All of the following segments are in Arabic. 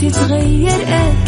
تتغير أكيد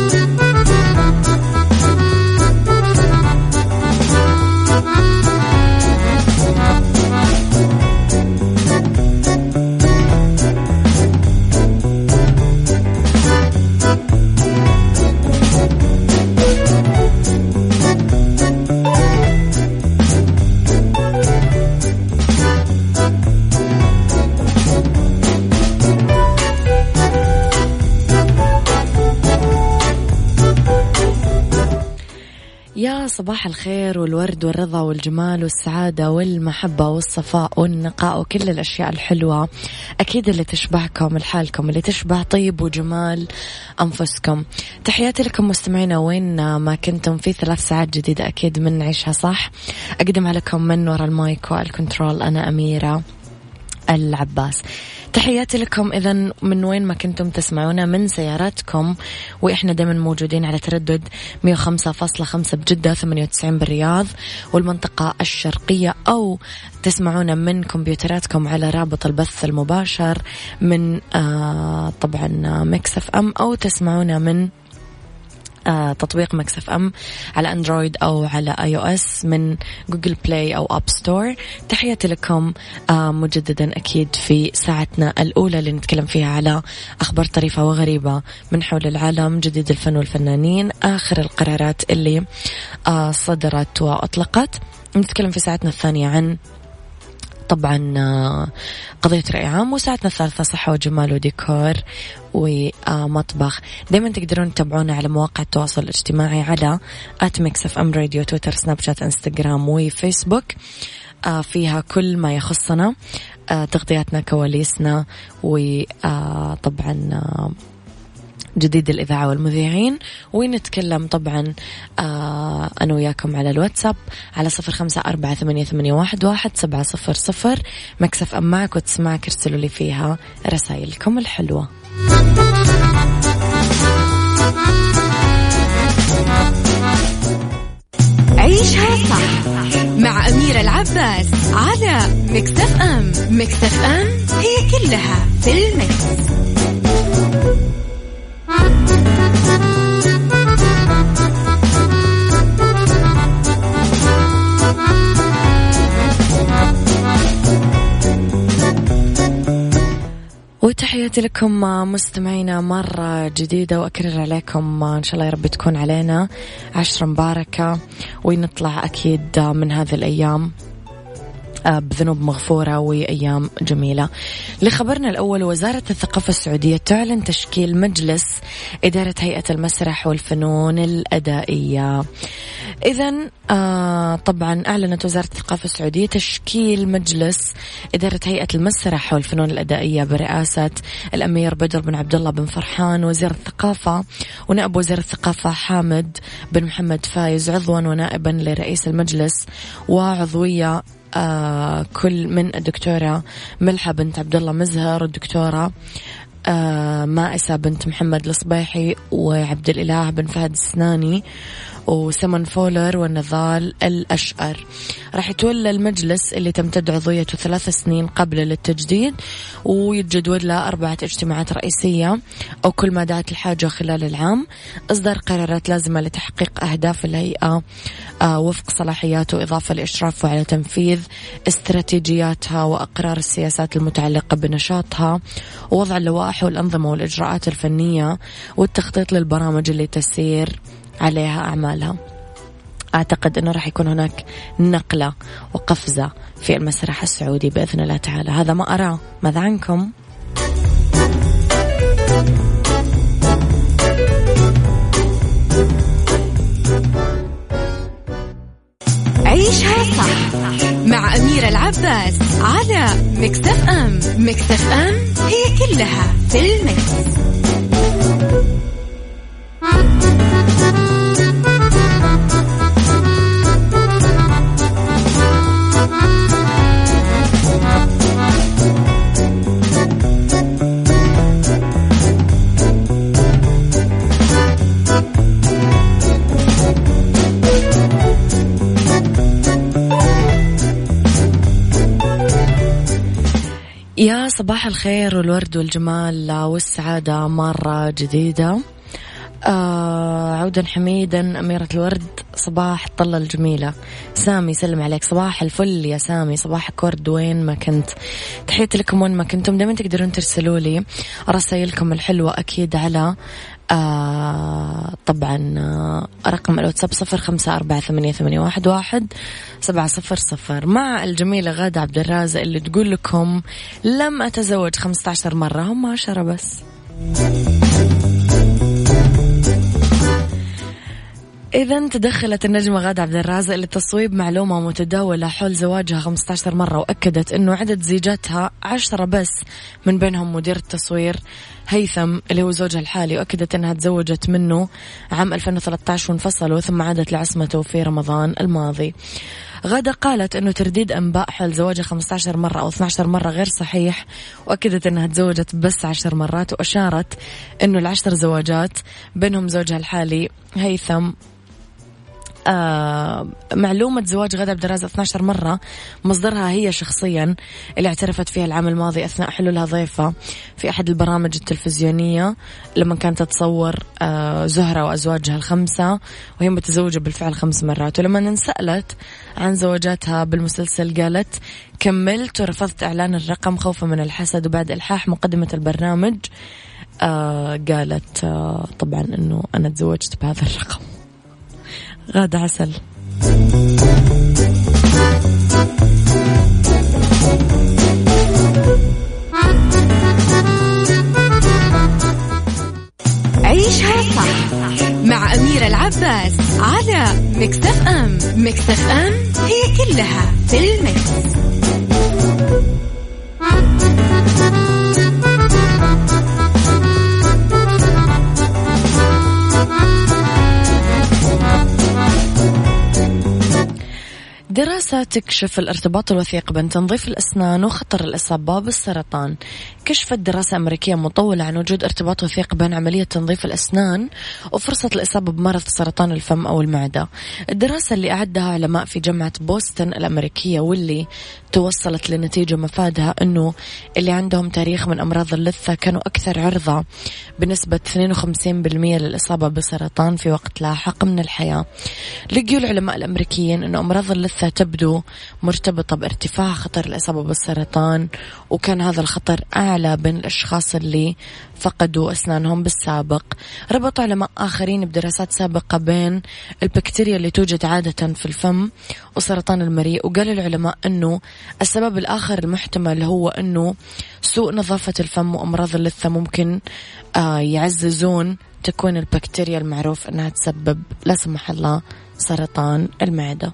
صباح الخير والورد والرضا والجمال والسعادة والمحبة والصفاء والنقاء وكل الأشياء الحلوة. أكيد اللي تشبهكم لحالكم اللي تشبه طيب وجمال أنفسكم. تحياتي لكم مستمعينا وين ما كنتم في ثلاث ساعات جديدة أكيد من عيشها صح. أقدم لكم من وراء ال mic وال control أنا أميرة. العباس. تحياتي لكم. إذا من وين ما كنتم تسمعونا؟ من سياراتكم. وإحنا دائما موجودين على تردد 105.5 بجدة 98 بالرياض والمنطقة الشرقية. أو تسمعونا من كمبيوتراتكم على رابط البث المباشر من آه طبعا Mix FM. أو تسمعونا من آه تطبيق Mix FM على أندرويد أو على iOS من Google Play أو App Store تحياتي لكم آه مجددا أكيد في ساعتنا الأولى اللي نتكلم فيها على أخبار طريفة وغريبة من حول العالم جديد الفن والفنانين آخر القرارات اللي آه صدرت وأطلقت. نتكلم في ساعتنا الثانية عن طبعا آه، قضية رأي عام وساعتنا الثالثة صحة وجمال وديكور ومطبخ. دايما تقدرون تتابعونا على مواقع التواصل الاجتماعي على at Mix FM Radio تويتر سناب شات إنستغرام وفيسبوك. آه، فيها كل ما يخصنا آه، تغطياتنا كواليسنا وطبعا جديد الإذاعة والمذيعين. ونتكلم طبعا آه أنا وياكم على الواتساب على صفر خمسة أربعة ثمانية, واحد, سبعة صفر صفر. مكسف أم معك وتسمعك ارسلوا لي فيها رسائلكم الحلوة. عيشها صح مع أميرة العباس على مكتف أم. مكتف أم هي كلها في المكس. وتحياتي لكم مستمعينا مرة جديدة وأكرر عليكم إن شاء الله يا رب تكون علينا. عشرة مباركة ونطلع أكيد من هذه الأيام. بذنوب مغفورة وأيام جميلة. لخبرنا الأول وزارة الثقافة السعودية تعلن تشكيل مجلس إدارة هيئة المسرح والفنون الأدائية. إذا آه طبعا أعلنت وزارة الثقافة السعودية تشكيل مجلس إدارة هيئة المسرح والفنون الأدائية برئاسة الأمير بدر بن عبد الله بن فرحان وزير الثقافة ونائب وزير الثقافة حامد بن محمد فايز عضوا ونائبا لرئيس المجلس وعضوية آه كل من الدكتورة ملحة بنت عبد الله مزهر والدكتورة آه مائسة بنت محمد الصبيحي وعبد الإله بن فهد السناني. وسمن فولر والنضال الأشقر. راح يتولى المجلس اللي تمتد عضويته ثلاث سنين قبل للتجديد ويتجدول له أربعة اجتماعات رئيسية أو كل ما دعت الحاجة خلال العام. إصدار قرارات لازمة لتحقيق أهداف الهيئة آه، وفق صلاحياته وإضافة لإشرافه على تنفيذ استراتيجياتها وأقرار السياسات المتعلقة بنشاطها ووضع اللوائح والأنظمة والإجراءات الفنية والتخطيط للبرامج اللي تسير. عليها أعمالها أعتقد أنه راح يكون هناك نقلة وقفزة في المسرح السعودي بإذن الله تعالى هذا ما أراه ماذا عنكم؟ عيشها صح مع أميرة العباس على مكتف أم مكتف أم هي كلها في المكس. صباح الخير والورد والجمال والسعادة مرة جديدة. آه عودا حميدا أميرة الورد صباح الطلة الجميلة. سامي سلم عليك. صباح الفل يا سامي. صباحك ورد وين ما كنت. تحياتي لكم وين ما كنتم. دائما تقدرون ترسلوا لي رسائلكم الحلوة أكيد على آه طبعا آه رقم الواتساب صفر خمسة أربعة ثمانية, ثمانية واحد, واحد سبعة صفر صفر. مع الجميلة غادة عبد الرازق اللي تقول لكم لم أتزوج خمسة عشر مرة هم عشرة بس. إذا تدخلت النجمة غادة عبد الرازق لتصويب معلومة متداولة حول زواجها 15 مرة وأكدت أنه عدد زيجاتها عشرة بس من بينهم مدير التصوير. هيثم اللي هو زوجها الحالي وأكدت أنها تزوجت منه عام 2013 وانفصلوا ثم عادت لعصمته في رمضان الماضي. غادة قالت أنه ترديد أنباء حول زواجها 15 مرة أو 12 مرة غير صحيح وأكدت أنها تزوجت بس 10 مرات وأشارت أنه العشر زواجات بينهم زوجها الحالي هيثم معلومة زواج غادة عبد الرازق 12 مرة مصدرها هي شخصيا اللي اعترفت فيها العام الماضي أثناء حلولها ضيفة في أحد البرامج التلفزيونية لما كانت تصور آه زهرة وأزواجها الخمسة وهي متزوجة بالفعل خمس مرات. ولما انسألت عن زواجاتها بالمسلسل قالت كملت ورفضت إعلان الرقم خوفا من الحسد وبعد إلحاح مقدمة البرنامج. آه قالت آه طبعا أنه أنا تزوجت بهذا الرقم. غادة عسل عيشها صح مع أميرة العباس على مكتف أم مكتف أم هي كلها في المكس. دراسة تكشف الارتباط الوثيق بين تنظيف الأسنان وخطر الإصابة بالسرطان. كشفت دراسة أمريكية مطولة عن وجود ارتباط وثيق بين عملية تنظيف الأسنان وفرصة الإصابة بمرض سرطان الفم أو المعدة. الدراسة اللي أعدها علماء في جامعة بوسطن الأمريكية واللي توصلت لنتيجة مفادها أنه اللي عندهم تاريخ من أمراض اللثة كانوا أكثر عرضة بنسبة 52% للإصابة بسرطان في وقت لاحق من الحياة. لقيوا العلماء الأمريكيين أنه أمراض اللثة تبدو مرتبطة بارتفاع خطر الإصابة بالسرطان وكان هذا الخطر أعلى بين الأشخاص اللي فقدوا أسنانهم بالسابق. ربط علماء آخرين بدراسات سابقة بين البكتيريا اللي توجد عادة في الفم وسرطان المريء وقال العلماء أنه السبب الآخر المحتمل هو أنه سوء نظافة الفم وأمراض اللثة ممكن آه يعززون تكوين البكتيريا المعروف أنها تسبب لا سمح الله سرطان المعدة.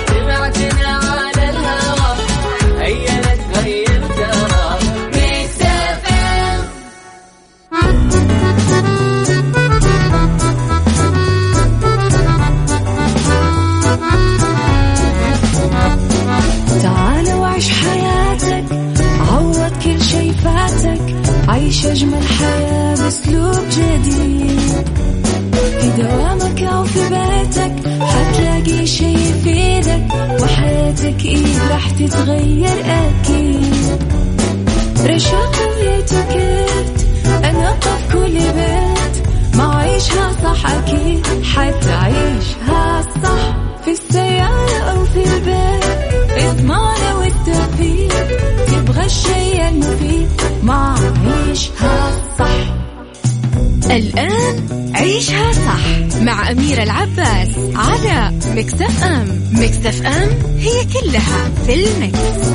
مع أميرة العباس على مكتف أم مكتف أم هي كلها في المكس.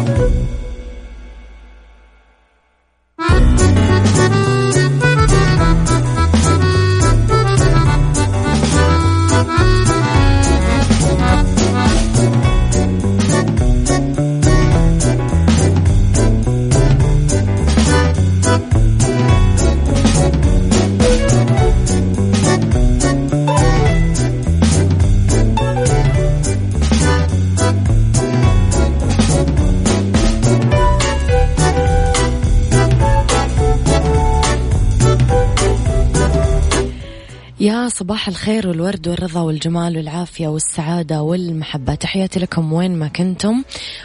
الخير والورد والرضا والجمال والعافية والسعادة والمحبة. تحياتي لكم وين ما كنتم.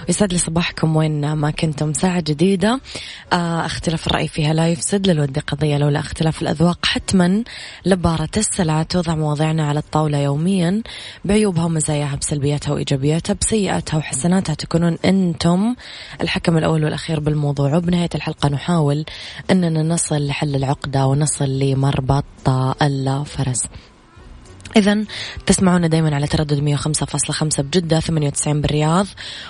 ويسعد لي صباحكم وين ما كنتم. ساعة جديدة. آه، أختلاف الرأي فيها لا يفسد. للود قضية لولا اختلاف الأذواق. حتما لبارة السلع توضع مواضيعنا على الطاولة يوميا. بعيوبها ومزاياها بسلبياتها وإيجابياتها بسيئاتها وحسناتها تكونون أنتم الحكم الأول والأخير بالموضوع. وبنهاية الحلقة نحاول أننا نصل لحل العقدة ونصل لمربط الفرس إذا تسمعونا دائما على تردد 105.5 بجدة 98 بالرياض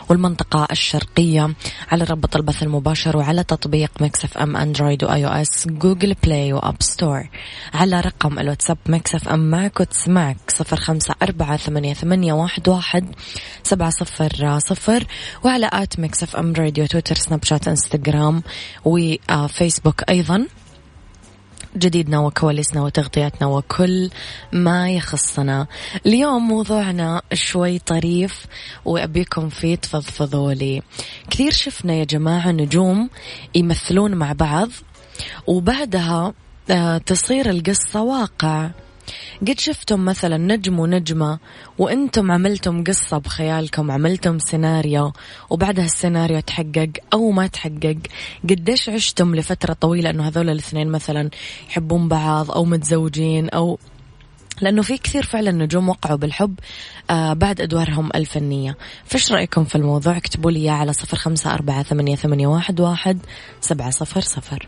والمنطقة الشرقية على رابط البث المباشر وعلى تطبيق Mix FM أندرويد و iOS Google Play و App Store. على رقم الواتساب Mix FM معك وتسمعك صفر خمسة أربعة ثمانية, ثمانية واحد, واحد سبعة صفر صفر. وعلى at Mix FM Radio تويتر سناب شات إنستغرام وفيسبوك أيضا. جديدنا وكواليسنا وتغطياتنا وكل ما يخصنا. اليوم موضوعنا شوي طريف وأبيكم فيه تفضفضوا لي. كثير شفنا يا جماعة نجوم يمثلون مع بعض وبعدها آه، تصير القصة واقع. قد شفتم مثلا نجم ونجمة وإنتم عملتم قصة بخيالكم عملتم سيناريو وبعدها السيناريو تحقق أو ما تحقق قديش عشتم لفترة طويلة إنه هذول الاثنين مثلا يحبون بعض أو متزوجين أو لأنه في كثير فعلا نجوم وقعوا بالحب آه بعد أدوارهم الفنية. فش رأيكم في الموضوع؟ اكتبوا لي على صفر خمسة أربعة ثمانية, ثمانية واحد, واحد سبعة صفر صفر.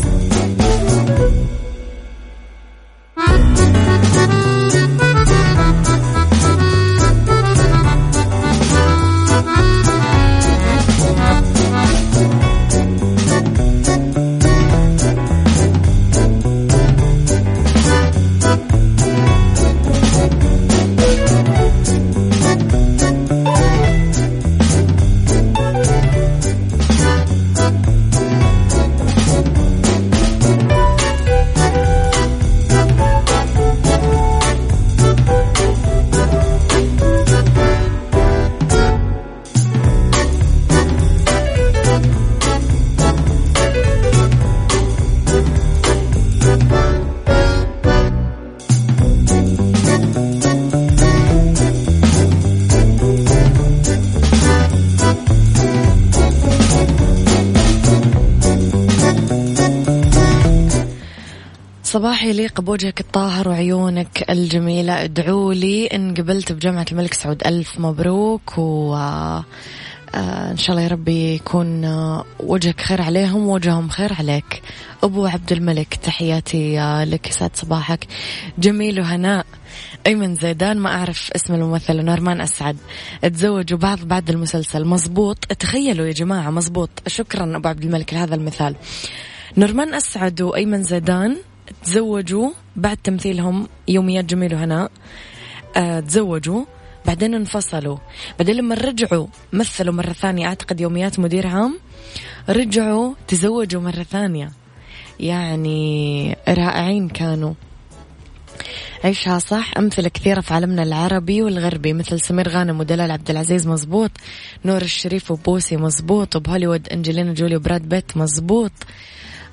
صباح يليق بوجهك الطاهر وعيونك الجميلة. ادعوا لي إن قبلت بجامعة الملك سعود. ألف مبروك و آه، إن شاء الله يا ربي يكون آه، وجهك خير عليهم ووجههم خير عليك. أبو عبد الملك تحياتي آه، لك. يسعد صباحك. جميل وهناء. أيمن زيدان ما أعرف اسم الممثل نورمان أسعد. تزوجوا بعض بعد المسلسل. مزبوط تخيلوا يا جماعة مزبوط شكرا أبو عبد الملك لهذا المثال. نورمان أسعد وأيمن زيدان. تزوجوا بعد تمثيلهم يوميات جميل وهناء آه تزوجوا بعدين انفصلوا. بعدين لما رجعوا مثلوا مرة ثانية أعتقد يوميات مدير عام رجعوا تزوجوا مرة ثانية. يعني رائعين كانوا. عيشها صح. أمثلة كثيرة في عالمنا العربي والغربي مثل سمير غانم ودلال عبد العزيز مزبوط نور الشريف وبوسي مزبوط وبهوليوود أنجلينا جولي وبراد بيت مزبوط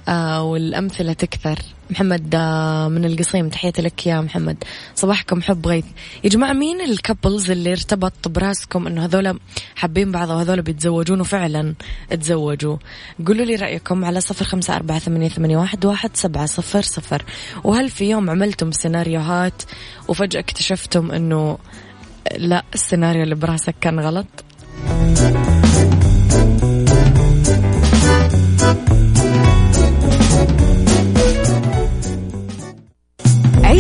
آه والأمثلة تكثر. محمد آه من القصيم. تحياتي لك يا محمد. صباحكم حب غيث. يا جماعة مين الكابلز اللي ارتبط براسكم إنه هذولا حابين بعض وهذولا بيتزوجون وفعلا تزوجوا قولوا لي رأيكم على صفر خمسة أربعة ثمانية, ثمانية واحد, واحد سبعة صفر صفر. وهل في يوم عملتم سيناريوهات وفجأة اكتشفتم إنه لا السيناريو اللي براسك كان غلط؟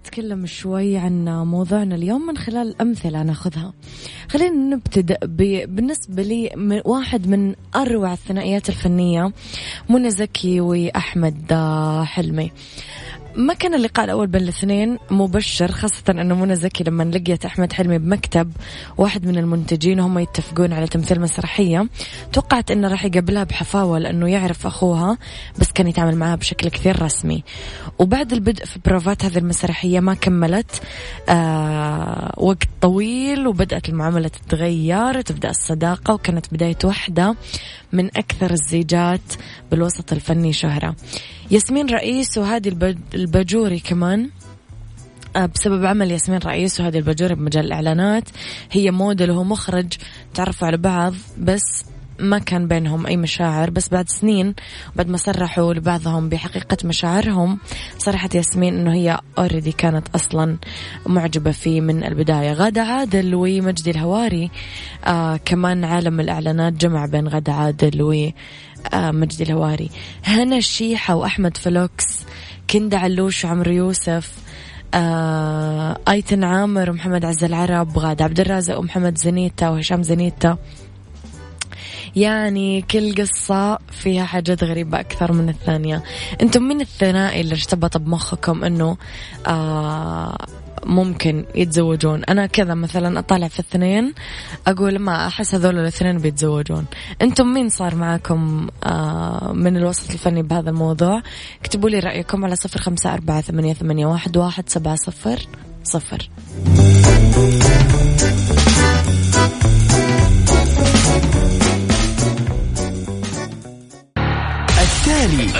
نتكلم شوي عن موضوعنا اليوم من خلال أمثلة ناخذها. خلينا نبتدأ بالنسبة لي من واحد من أروع الثنائيات الفنية منى زكي وأحمد حلمي. ما كان اللقاء الأول بين الاثنين مبشر خاصة أنه منى زكي لما لقيت أحمد حلمي بمكتب واحد من المنتجين وهم يتفقون على تمثيل مسرحية توقعت أنه راح يقابلها بحفاوة لأنه يعرف أخوها بس كان يتعامل معها بشكل كثير رسمي. وبعد البدء في بروفات هذه المسرحية ما كملت آه وقت طويل وبدأت المعاملة تتغير وتبدأ الصداقة وكانت بداية واحدة من أكثر الزيجات بالوسط الفني شهرة. ياسمين رئيس وهذه الباجوري كمان آه، بسبب عمل ياسمين رئيس وهذه الباجوري بمجال الإعلانات هي موديل وهو مخرج تعرفوا على بعض بس ما كان بينهم أي مشاعر بس بعد سنين بعد ما صرحوا لبعضهم بحقيقة مشاعرهم صرحت ياسمين أنه هي already كانت أصلا معجبة فيه من البداية. غادة عادل ومجدي الهواري آه كمان عالم الإعلانات جمع بين غادة عادل آه الهواري. هنا الشيحة وأحمد فلوكس كندا علوش وعمرو يوسف آه أيتن عامر ومحمد عز العرب غادة عبد الرازق ومحمد زنيتا وهشام زنيتا يعني كل قصة فيها حاجات غريبة أكثر من الثانية. أنتم من الثنائي اللي ارتبط بمخكم أنه آه ممكن يتزوجون. أنا كذا مثلا أطالع في الاثنين أقول ما أحس هذول الاثنين بيتزوجون. أنتم مين صار معكم آه من الوسط الفني بهذا الموضوع؟ اكتبوا لي رأيكم على صفر خمسة أربعة ثمانية, ثمانية واحد, واحد سبعة صفر صفر. التالي.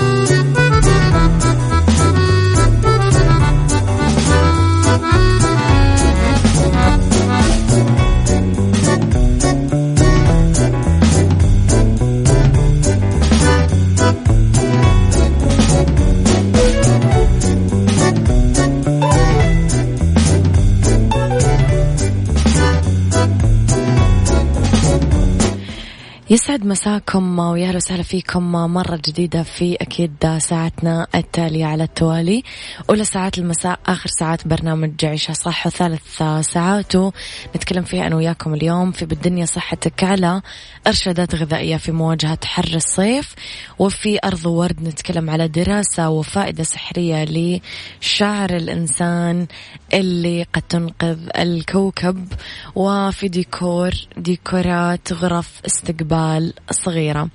يسعد مساكم ويا أهلا وسهلا فيكم مرة جديدة في أكيد ساعتنا التالية على التوالي. أولى ساعات المساء آخر ساعات برنامج عيشها صح وثالث ساعاته نتكلم فيها أنا وياكم اليوم. في بالدنيا صحتك على إرشادات غذائية في مواجهة حر الصيف وفي أرض ورد نتكلم على دراسة وفائدة سحرية لشعر الإنسان اللي قد تنقذ الكوكب وفي ديكور ديكورات غرف استقبال. الأطفال الصغيرة.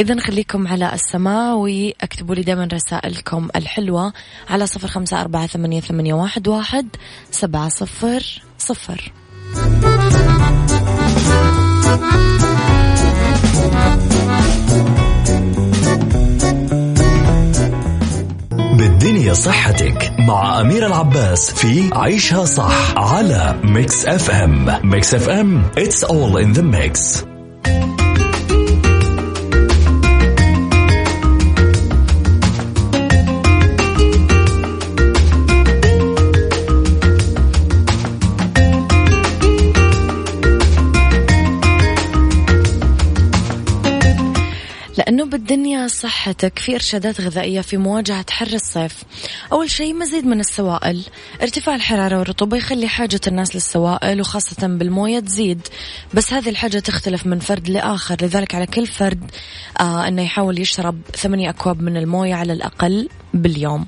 إذا خليكم على السمع وأكتبوا لي دائما رسائلكم الحلوة على صفر خمسة أربعة ثمانية, ثمانية واحد, واحد سبعة صفر صفر. بالدنيا صحتك مع أميرة العباس في عيشها صح على Mix FM. Mix FM it's all in the mix. لأنه بالدنيا صحتك في إرشادات غذائية في مواجهة حر الصيف. أول شيء مزيد من السوائل. ارتفاع الحرارة والرطوبة يخلي حاجة الناس للسوائل وخاصة بالموية تزيد. بس هذه الحاجة تختلف من فرد لآخر لذلك على كل فرد آه أنه يحاول يشرب ثمانية أكواب من الموية على الأقل. باليوم.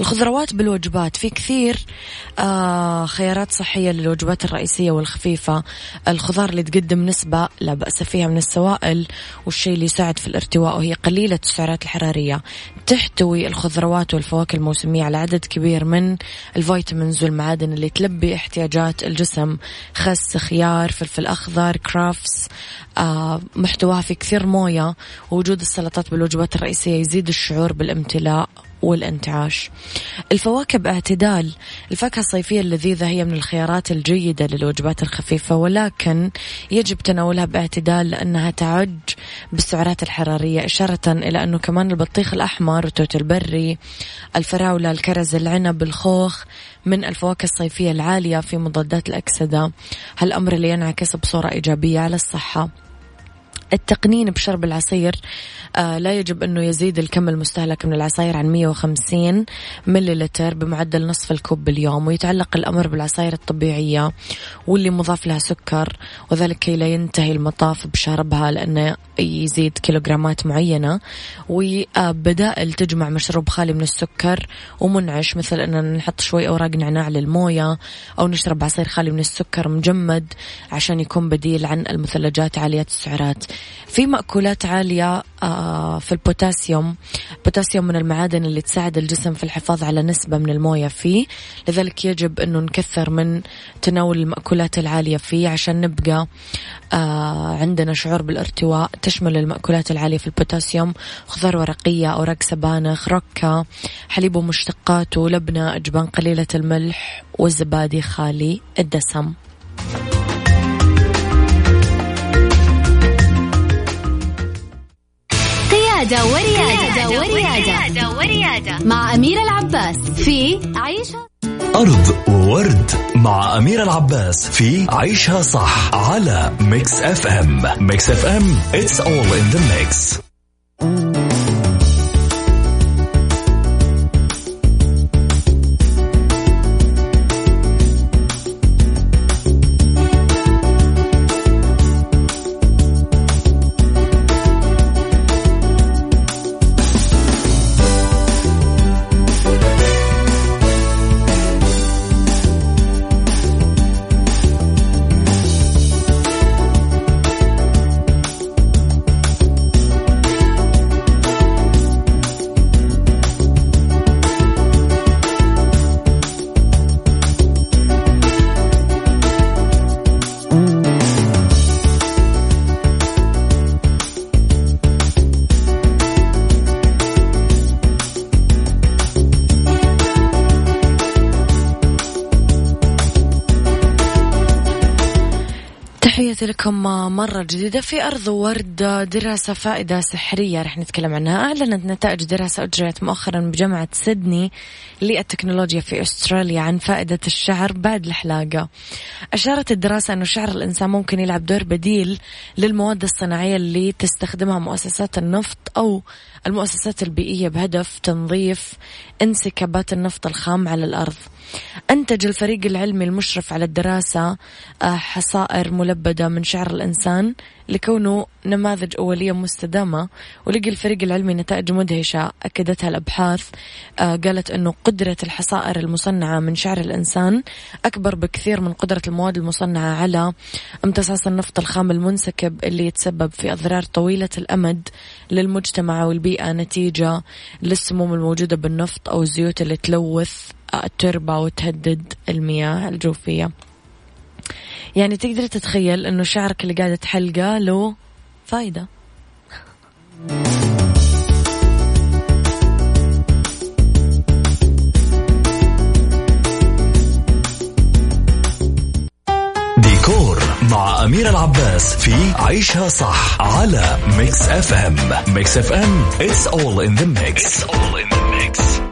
الخضروات بالوجبات في كثير آه خيارات صحية للوجبات الرئيسية والخفيفة. الخضار اللي تقدم نسبة لا بأس فيها من السوائل والشيء اللي يساعد في الارتواء وهي قليلة السعرات الحرارية. تحتوي الخضروات والفواكه الموسمية على عدد كبير من الفيتامينز والمعادن اللي تلبي احتياجات الجسم. خس خيار فلفل أخضر كرافس آه محتواها في كثير موية. ووجود السلطات بالوجبات الرئيسية يزيد الشعور بالامتلاء. والانتعاش. الفواكه باعتدال. الفاكهة الصيفية اللذيذة هي من الخيارات الجيدة للوجبات الخفيفة ولكن يجب تناولها باعتدال لأنها تعج بالسعرات الحرارية إشارة إلى أنه كمان البطيخ الأحمر والتوت البري الفراولة الكرز العنب الخوخ من الفواكه الصيفية العالية في مضادات الأكسدة. هالأمر اللي ينعكس بصورة إيجابية على الصحة. التقنين بشرب العصير آه لا يجب أنه يزيد الكم المستهلك من العصاير عن 150 مليلتر بمعدل نصف الكوب باليوم ويتعلق الأمر بالعصاير الطبيعية واللي مضاف لها سكر وذلك كي لا ينتهي المطاف بشربها لأنه يزيد كيلوغرامات معينة. وبدائل تجمع مشروب خالي من السكر ومنعش مثل أننا نحط شوي أوراق نعناع للموية أو نشرب عصير خالي من السكر مجمد عشان يكون بديل عن المثلجات عالية السعرات. في مأكولات عالية آه، في البوتاسيوم. البوتاسيوم من المعادن اللي تساعد الجسم في الحفاظ على نسبة من الموية فيه. لذلك يجب أنه نكثر من تناول المأكولات العالية فيه عشان نبقى آه، عندنا شعور بالارتواء. تشمل المأكولات العالية في البوتاسيوم خضار ورقية أوراق سبانخ روكا حليب ومشتقاته لبنة أجبان قليلة الملح والزبادي خالي الدسم. قيادة وريادة, وريادة, وريادة. مع أميرة العباس في عيشها أرض وورد مع أميرة العباس في عيشها صح على Mix FM Mix FM it's all in the mix. تحياتي لكم مرة جديدة. في أرض ورد دراسة فائدة سحرية رح نتكلم عنها. أعلنت نتائج دراسة أجريت مؤخرا بجامعة سيدني للتكنولوجيا في أستراليا عن فائدة الشعر بعد الحلاقة. أشارت الدراسة أنه شعر الإنسان ممكن يلعب دور بديل للمواد الصناعية اللي تستخدمها مؤسسات النفط أو المؤسسات البيئية بهدف تنظيف انسكابات النفط الخام على الأرض. أنتج الفريق العلمي المشرف على الدراسة آه، حصائر ملبدة من شعر الإنسان لكونه نماذج أولية مستدامة ولقي الفريق العلمي نتائج مدهشة أكدتها الأبحاث آه، قالت أنه قدرة الحصائر المصنعة من شعر الإنسان أكبر بكثير من قدرة المواد المصنعة على امتصاص النفط الخام المنسكب اللي يتسبب في أضرار طويلة الأمد للمجتمع والبيئة نتيجة للسموم الموجودة بالنفط أو الزيوت اللي تلوث. التربة وتهدد المياه الجوفية. يعني تقدر تتخيل إنه شعرك اللي قاعدة تحلقه له فايدة. ديكور مع أميرة العباس في عيشها صح على Mix FM Mix FM it's all in the mix, it's all in the mix.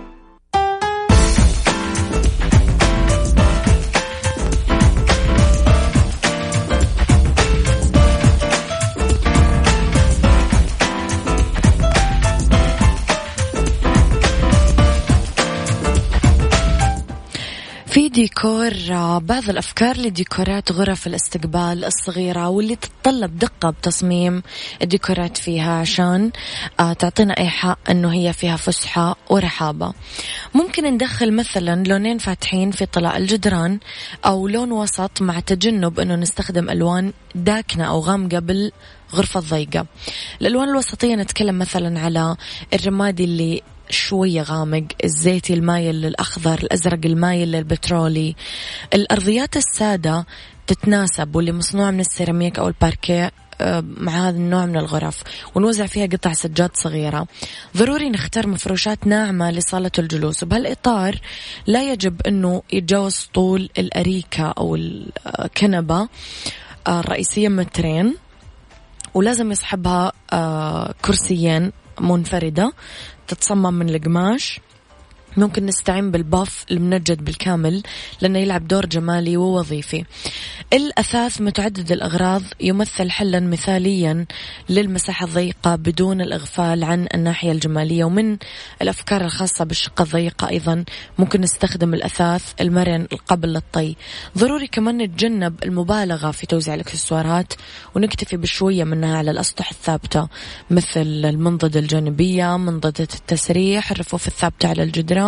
في ديكور بعض الأفكار لديكورات غرف الاستقبال الصغيرة واللي تتطلب دقة بتصميم. الديكورات فيها عشان آه، تعطينا إيحاء أنه هي فيها فسحة ورحابة. ممكن ندخل مثلا لونين فاتحين في طلاء الجدران أو لون وسط مع تجنب أنه نستخدم ألوان داكنة أو غامقة بالغرفة الضيقة. الألوان الوسطية نتكلم مثلا على الرمادي اللي شوية غامق. الزيتي المايل للأخضر الأزرق المايل للبترولي. الأرضيات السادة تتناسب واللي مصنوعة من السيراميك أو الباركيه آه، مع هذا النوع من الغرف. ونوزع فيها قطع سجاد صغيرة. ضروري نختار مفروشات ناعمة لصالة الجلوس. وبهالإطار لا يجب أنه يتجاوز طول الأريكة أو الكنبة آه، الرئيسية مترين ولازم يصحبها آه، كرسيين. منفردة تتصمم من القماش. ممكن نستعين بالباف المنجد بالكامل لأنه يلعب دور جمالي ووظيفي. الأثاث متعدد الأغراض يمثل حلا مثاليا للمساحة الضيقة بدون الإغفال عن الناحية الجمالية. ومن الأفكار الخاصة بالشقة الضيقة أيضا ممكن نستخدم الأثاث المرن القابل للطي ضروري كمان نتجنب المبالغة في توزيع الإكسسوارات ونكتفي بشوية منها على الأسطح الثابتة مثل المنضدة الجانبية منضدة التسريح الرفوف الثابتة على الجدران.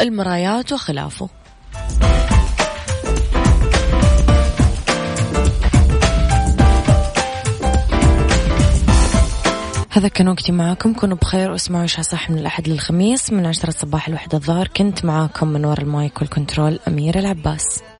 المرايات وخلافه. هذا كان وقتي معاكم. كونوا بخير واسمعوا عشاء صح من الأحد للخميس من عشرة الصباح لوحدة الظهر كنت معاكم من وراء المايك والكنترول أميرة العباس.